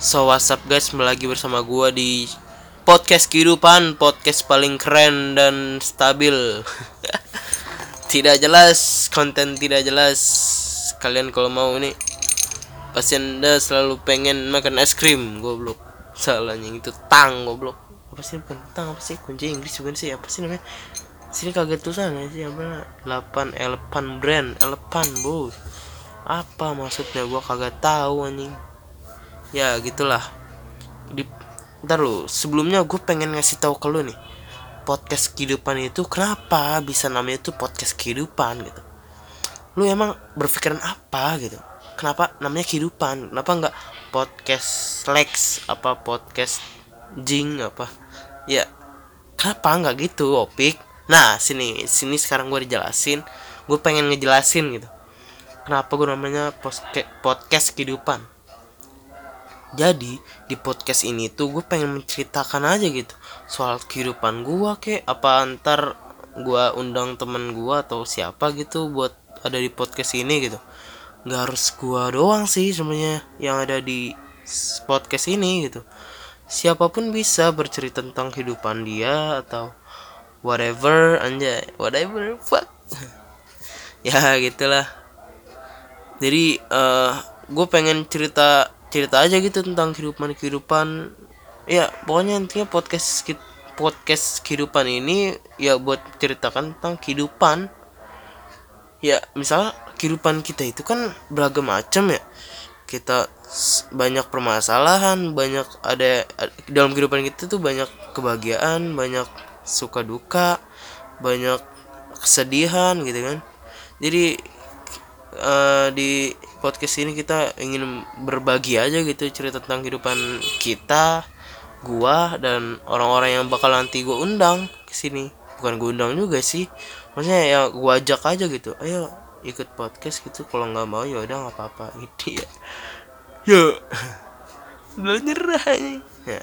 So what's up guys, kembali lagi bersama gua di podcast kehidupan, podcast paling keren dan stabil. tidak jelas, konten tidak jelas. Kalian kalau mau ini pasti anda selalu pengen makan es krim, goblok. Salahnya itu tang, goblok. Apa sih bukan tang, apa sih kunci Inggris bukan sih? Apa sih namanya? Sini kaget tulisannya sih apa? 8 elephant brand, elephant bos. Apa maksudnya gua kagak tahu anjing ya gitulah. Di ntar lu sebelumnya gue pengen ngasih tahu ke lu nih podcast kehidupan itu kenapa bisa namanya itu podcast kehidupan gitu. Lu emang berpikiran apa gitu? Kenapa namanya kehidupan? Kenapa nggak podcast Lex apa podcast Jing apa? Ya kenapa nggak gitu opik? Nah sini sini sekarang gue dijelasin. Gue pengen ngejelasin gitu. Kenapa gue namanya podcast kehidupan jadi di podcast ini tuh gue pengen menceritakan aja gitu. Soal kehidupan gue kek apa antar gue undang temen gue atau siapa gitu buat ada di podcast ini gitu. Nggak harus gue doang sih sebenarnya yang ada di podcast ini gitu. Siapa pun bisa bercerita tentang kehidupan dia atau whatever anjay whatever fuck. Ya gitulah. Jadi uh, gue pengen cerita cerita aja gitu tentang kehidupan kehidupan ya pokoknya intinya podcast podcast kehidupan ini ya buat ceritakan tentang kehidupan. Ya misal kehidupan kita itu kan beragam macam ya. Kita banyak permasalahan banyak ada dalam kehidupan kita tuh banyak kebahagiaan banyak suka duka banyak kesedihan gitu kan. Jadi uh, di podcast ini kita ingin berbagi aja gitu cerita tentang kehidupan kita gua dan orang-orang yang bakal nanti gua undang ke sini. Bukan gua undang juga sih. Maksudnya ya gua ajak aja gitu. Ayo ikut podcast gitu. Kalau nggak mau ya udah nggak apa-apa. Gitu ya. Ya udah nyerah ya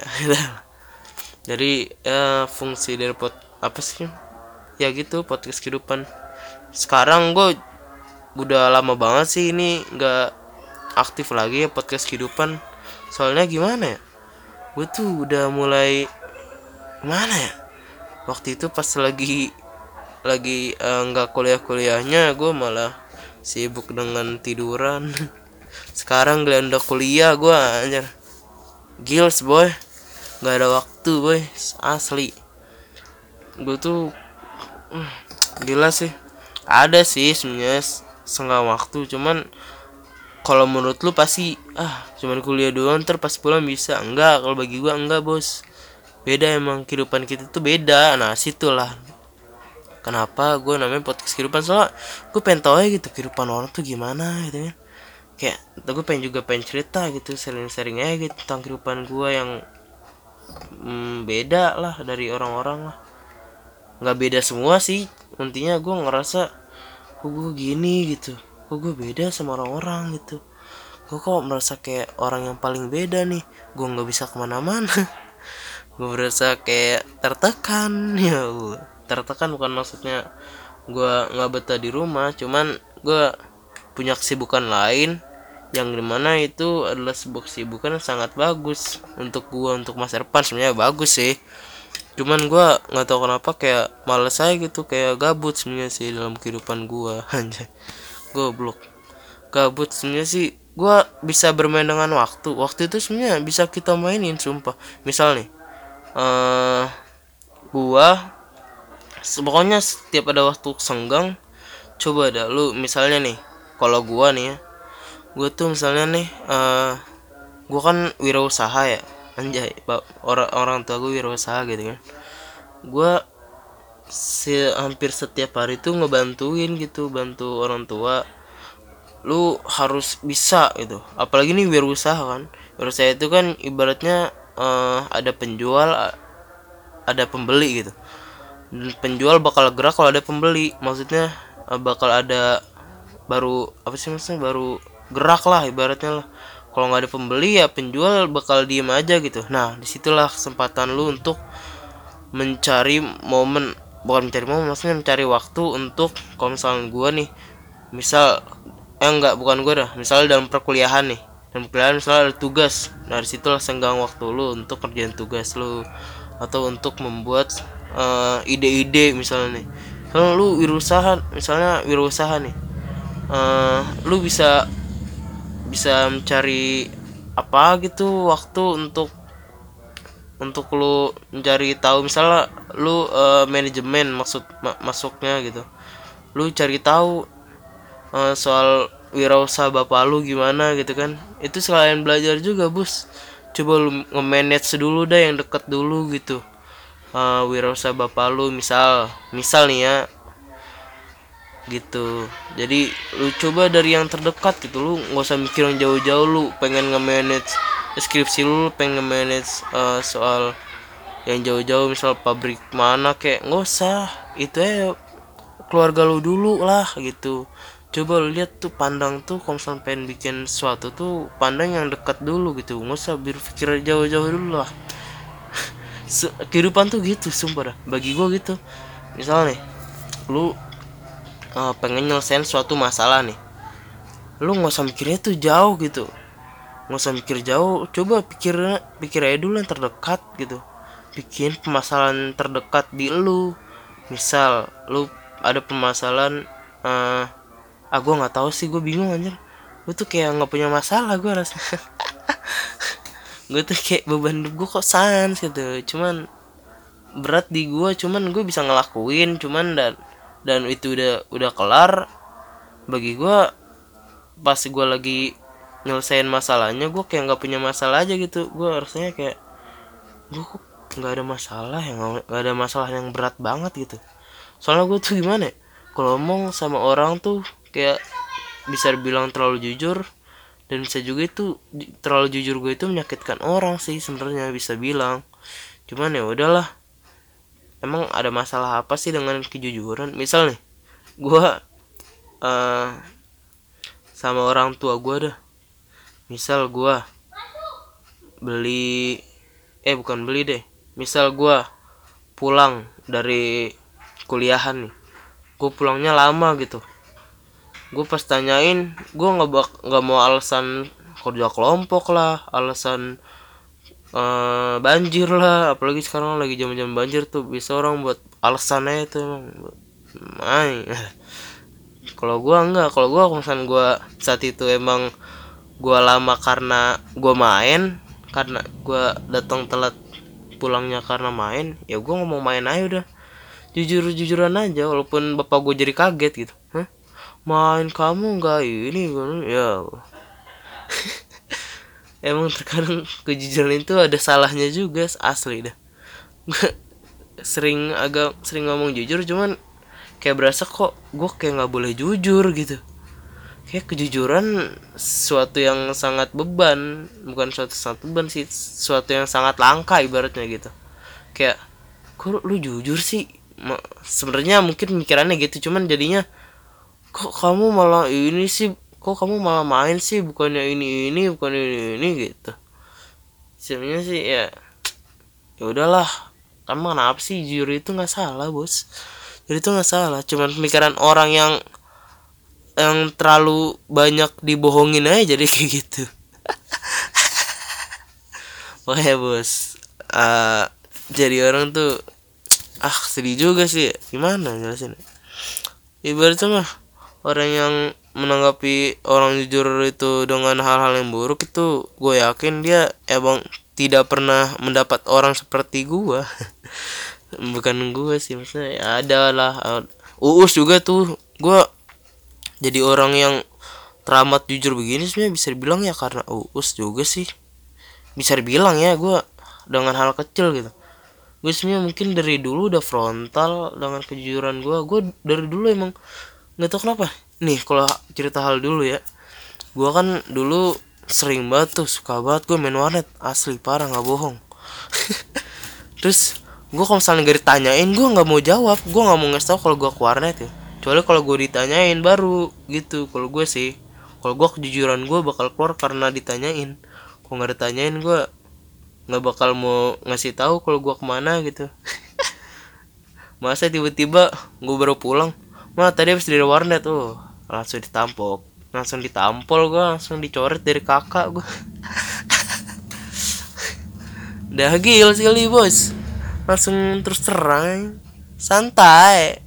jadi ya fungsi dari pot apa sih? Ya gitu podcast kehidupan. Sekarang gue udah lama banget sih ini nggak aktif lagi ya podcast kehidupan. Soalnya gimana ya? Gue tuh udah mulai gimana ya? Waktu itu pas lagi lagi eh, nggak uh, kuliah kuliahnya gue malah sibuk dengan tiduran. Sekarang kalian udah kuliah gue anjir. Gils boy. Nggak ada waktu boy. Asli. Gue tuh uh, gila sih. Ada sih sebenarnya setengah waktu cuman kalau menurut lu pasti ah cuman kuliah doang ntar pas pulang bisa. Enggak kalau bagi gua enggak bos. Beda emang kehidupan kita tuh beda. Nah situlah. Kenapa gue namanya podcast kehidupan? Soalnya gue pengen tahu ya gitu kehidupan orang tuh gimana gitu kan. Kayak gue pengen juga pengen cerita gitu sering-sering aja gitu tentang kehidupan gue yang hmm, beda lah dari orang-orang lah. Nggak beda semua sih. Intinya gue ngerasa kok gue gini gitu kok gue beda sama orang-orang gitu. Gue kok merasa kayak orang yang paling beda nih gue nggak bisa ke mana-mana. Gue merasa kayak tertekan ya Allah. Tertekan bukan maksudnya gue nggak betah di rumah cuman gue punya kesibukan lain yang di mana itu adalah sebuah kesibukan yang sangat bagus untuk gue untuk masa depan sebenarnya bagus sih cuman gue nggak tahu kenapa kayak males aja gitu kayak gabut sebenarnya sih dalam kehidupan gue anjay. Goblok. Gabut sebenarnya sih gue bisa bermain dengan waktu. Waktu itu sebenarnya bisa kita mainin sumpah. Misal nih uh, gue pokoknya setiap ada waktu senggang coba dah lu misalnya nih kalau gue nih ya gue tuh misalnya nih uh, gue kan wirausaha ya anjay orang orang tua gue wirausaha gitu kan. Gue se hampir setiap hari tuh ngebantuin gitu bantu orang tua. Lu harus bisa gitu. Apalagi nih wirausaha kan. Wirausaha itu kan ibaratnya uh, ada penjual ada pembeli gitu. Penjual bakal gerak kalau ada pembeli. Maksudnya uh, bakal ada baru apa sih maksudnya? Baru gerak lah ibaratnya lah kalau nggak ada pembeli ya penjual bakal diem aja gitu. Nah di situlah kesempatan lu untuk mencari momen bukan mencari momen maksudnya mencari waktu untuk kalau misalnya gue nih misal eh enggak bukan gue dah misal dalam perkuliahan nih. Dan kalian misalnya ada tugas. Nah di situlah senggang waktu lu untuk kerjaan tugas lu atau untuk membuat eh, ide-ide misalnya nih. Kalau lu wirausaha misalnya wirausaha nih eh, lu bisa bisa mencari apa gitu waktu untuk untuk lu mencari tahu. Misalnya lu eh, manajemen maksud ma- masuknya gitu. Lu cari tahu eh, soal wirausaha bapak lu gimana gitu kan. Itu sekalian belajar juga bos. Coba lu nge-manage dulu dah yang deket dulu gitu. Eh wirausaha bapak lu. Misal misal nih ya gitu. Jadi lu coba dari yang terdekat gitu lu nggak usah mikir yang jauh-jauh lu pengen nge-manage skripsi lu pengen nge-manage eh, soal yang jauh-jauh misal pabrik mana kayak nggak usah. Itu ya keluarga lu dulu lah gitu. Coba lu lihat tuh pandang tuh kalau pengen bikin sesuatu tuh pandang yang dekat dulu gitu. Nggak usah berpikir jauh-jauh dulu lah. Kehidupan tuh gitu sumpah dah. Bagi gua gitu. Misalnya lu eh, pengen nyelesain suatu masalah nih. Lu nggak usah mikirnya tuh jauh gitu. Nggak usah mikir jauh. Coba pikir pikir aja dulu yang terdekat gitu. Bikin permasalahan terdekat di lu. Misal lu ada permasalahan eh ah nggak tahu sih gue bingung anjir. Gue tuh kayak nggak punya masalah gue rasa gue tuh kayak beban hidup gue kok sans gitu. Cuman berat di gue cuman gue bisa ngelakuin cuman dan dan itu udah udah kelar bagi gue pas gue lagi nyelesain masalahnya gue kayak nggak punya masalah aja gitu. Gue rasanya kayak gue kok nggak ada masalah yang nggak ada masalah yang berat banget gitu. Soalnya gue tuh gimana ya kalau ngomong sama orang tuh kayak bisa dibilang terlalu jujur dan bisa juga itu terlalu jujur gue itu menyakitkan orang sih sebenarnya bisa bilang. Cuman ya udahlah emang ada masalah apa sih dengan kejujuran? Misal nih gue eh sama orang tua gue dah misal gue beli eh bukan beli deh. Misal gue pulang dari kuliahan nih. Gue pulangnya lama gitu. Gue pas tanyain gue nggak nggak mau alasan kerja kelompok lah alasan eh, banjir lah apalagi sekarang lagi zaman-zaman banjir tuh bisa orang buat alasan aja tuh emang main. Kalau gua enggak kalau gua misalnya gua saat itu emang gua lama karena gua main karena gua datang telat pulangnya karena main ya gua ngomong main aja udah. Jujur jujuran aja walaupun bapak gue jadi kaget gitu. Hah? main kamu nggak ini ya emang terkadang kejujuran itu ada salahnya juga asli dah. Sering agak sering ngomong jujur cuman kayak berasa kok gue kayak nggak boleh jujur gitu. Kayak kejujuran suatu yang sangat beban bukan suatu sangat beban sih suatu yang sangat langka ibaratnya gitu. Kayak kok lu jujur sih? Sebenarnya mungkin pikirannya gitu cuman jadinya kok kamu malah ini sih kok kamu malah main sih? Bukannya ini ini bukan ini ini gitu. Sebenarnya sih ya ya udahlah. Kamu kenapa sih? Jujur itu nggak salah bos. Jadi itu nggak salah. Cuman pemikiran orang yang yang terlalu banyak dibohongin aja jadi kayak gitu. Makanya bos eh, jadi orang tuh ah sedih juga sih. Gimana jelasin? Ibaratnya mah orang yang menanggapi orang jujur itu dengan hal-hal yang buruk itu gue yakin dia emang tidak pernah mendapat orang seperti gue bukan gue sih maksudnya ya ada lah uus juga tuh gue jadi orang yang teramat jujur begini sebenarnya bisa dibilang ya karena uus juga sih. Bisa dibilang ya gue dengan hal kecil gitu. Gue sebenarnya mungkin dari dulu udah frontal dengan kejujuran gue gue dari dulu emang nggak tahu kenapa nih kalau cerita hal dulu ya. Gue kan dulu sering banget tuh suka banget gue main warnet. Asli parah nggak bohong. Terus gue kalau misalnya gak ditanyain gue nggak mau jawab. Gue nggak mau ngasih tau kalau gue ke warnet ya. Kecuali kalau gue ditanyain baru gitu. Kalau gue sih kalau gue kejujuran gue bakal keluar karena ditanyain. Kalau nggak ditanyain gue nggak bakal mau ngasih tahu kalau gue ke mana gitu. Masa tiba-tiba gue baru pulang? Mah tadi habis dari warnet tuh langsung ditampok. Langsung ditampol gue langsung dicoret dari kakak gue udah gil sekali bos. Langsung terus terang. Santai.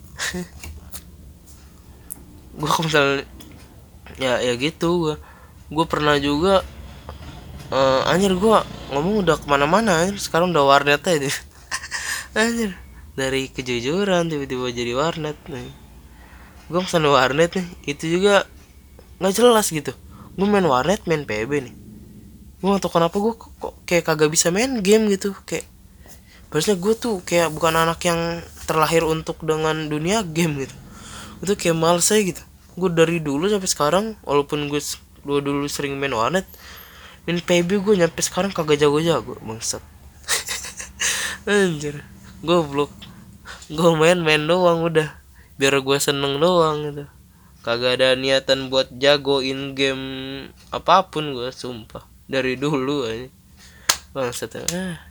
Gue misalnya ya ya gitu gue gue pernah juga uh, anjir gue ngomong udah ke mana-mana anjir. Sekarang udah warnet aja. Anjir. Dari kejujuran tiba-tiba jadi warnet nih gue pesan warnet nih. Itu juga nggak jelas gitu. Gue main warnet main PB nih. Gue gak tau kenapa gue kok kayak kagak bisa main game gitu. Kayak Harusnya gue tuh kayak bukan anak yang terlahir untuk dengan dunia game gitu. Itu kayak males aja gitu. Gue dari dulu sampai sekarang Walaupun gue dulu, dulu sering main warnet Main PB gue nyampe sekarang kagak jago-jago Bangsat. Anjir. Goblok. Gue main-main doang udah Biar gue seneng doang gitu. Kagak ada niatan buat jago in game apa pun gue sumpah. Dari dulu aja. Bangsat ah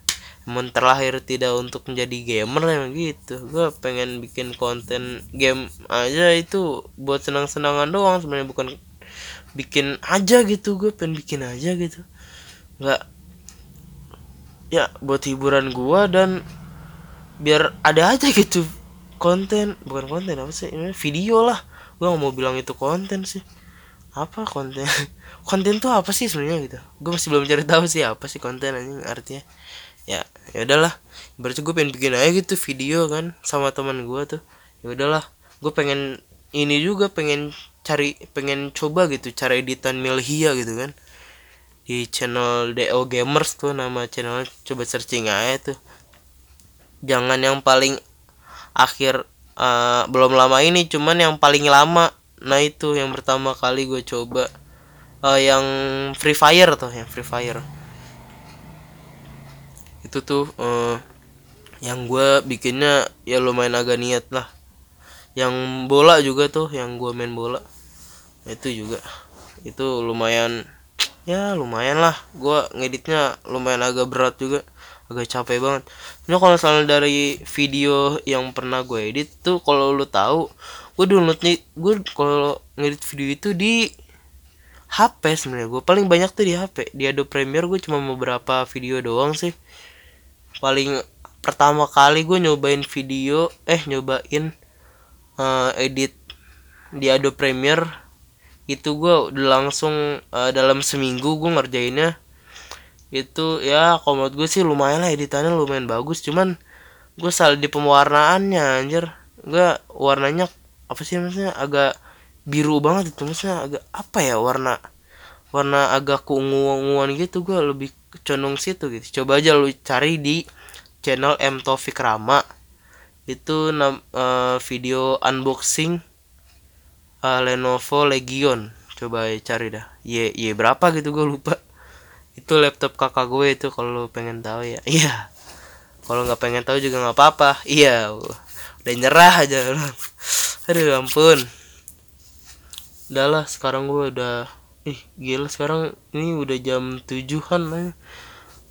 emang terlahir tidak untuk menjadi gamer emang gitu. Gue pengen bikin konten game aja itu buat senang-senangan doang sebenarnya bukan bikin aja gitu. Gue pengen bikin aja gitu. Nggak. Ya buat hiburan gue dan biar ada aja gitu konten bukan konten apa sih? Ini video lah. Gue nggak mau bilang itu konten sih. Apa konten? Konten tuh apa sih sebenarnya gitu? Gue masih belum cari tahu sih apa sih konten ini artinya. Ya ya udahlah. Berarti gue pengen bikin aja gitu video kan sama teman gue tuh. Ya udahlah. Gue pengen ini juga pengen cari pengen coba gitu cara editan Milhia gitu kan. Di channel DO Gamers tuh nama channel coba searching aja tuh. Jangan yang paling akhir uh, belum lama ini cuman yang paling lama. Nah itu yang pertama kali gue coba uh, yang Free Fire tuh yang Free Fire. Itu tuh uh, yang gue bikinnya ya lumayan agak niat lah. Yang bola juga tuh yang gue main bola. Itu juga. Itu lumayan ya lumayan lah. Gue ngeditnya lumayan agak berat juga agak capek banget. Ini kalau misalnya dari video yang pernah gue edit tuh kalau lu tahu gue downloadnya gue kalau ngedit video itu di HP sebenarnya. Gue paling banyak tuh di HP di Adobe Premiere gue cuma beberapa video doang sih. Paling pertama kali gue nyobain video eh nyobain uh, edit di Adobe Premiere itu gue udah langsung uh, dalam seminggu gue ngerjainnya itu ya kalau menurut gue sih lumayan lah editannya lumayan bagus. Cuman gue salah di pewarnaannya anjir. Gue warnanya apa sih maksudnya agak biru banget itu. Maksudnya agak apa ya warna warna agak keunguan gitu. Gue lebih condong situ gitu. Coba aja lu cari di channel M Taufik Rama. Itu uh, video unboxing uh, Lenovo Legion. Coba cari dah. Y y berapa gitu gue lupa itu laptop kakak gue itu kalau pengen tahu ya. Iya. Kalau nggak pengen tahu juga nggak apa-apa. Iya. Udah nyerah aja. Aduh ampun. Udahlah sekarang gue udah ih gila sekarang ini udah jam tujuhan lah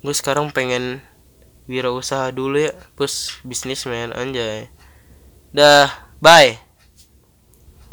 gue sekarang pengen wirausaha dulu ya. Plus bisnismen anjay. Dah bye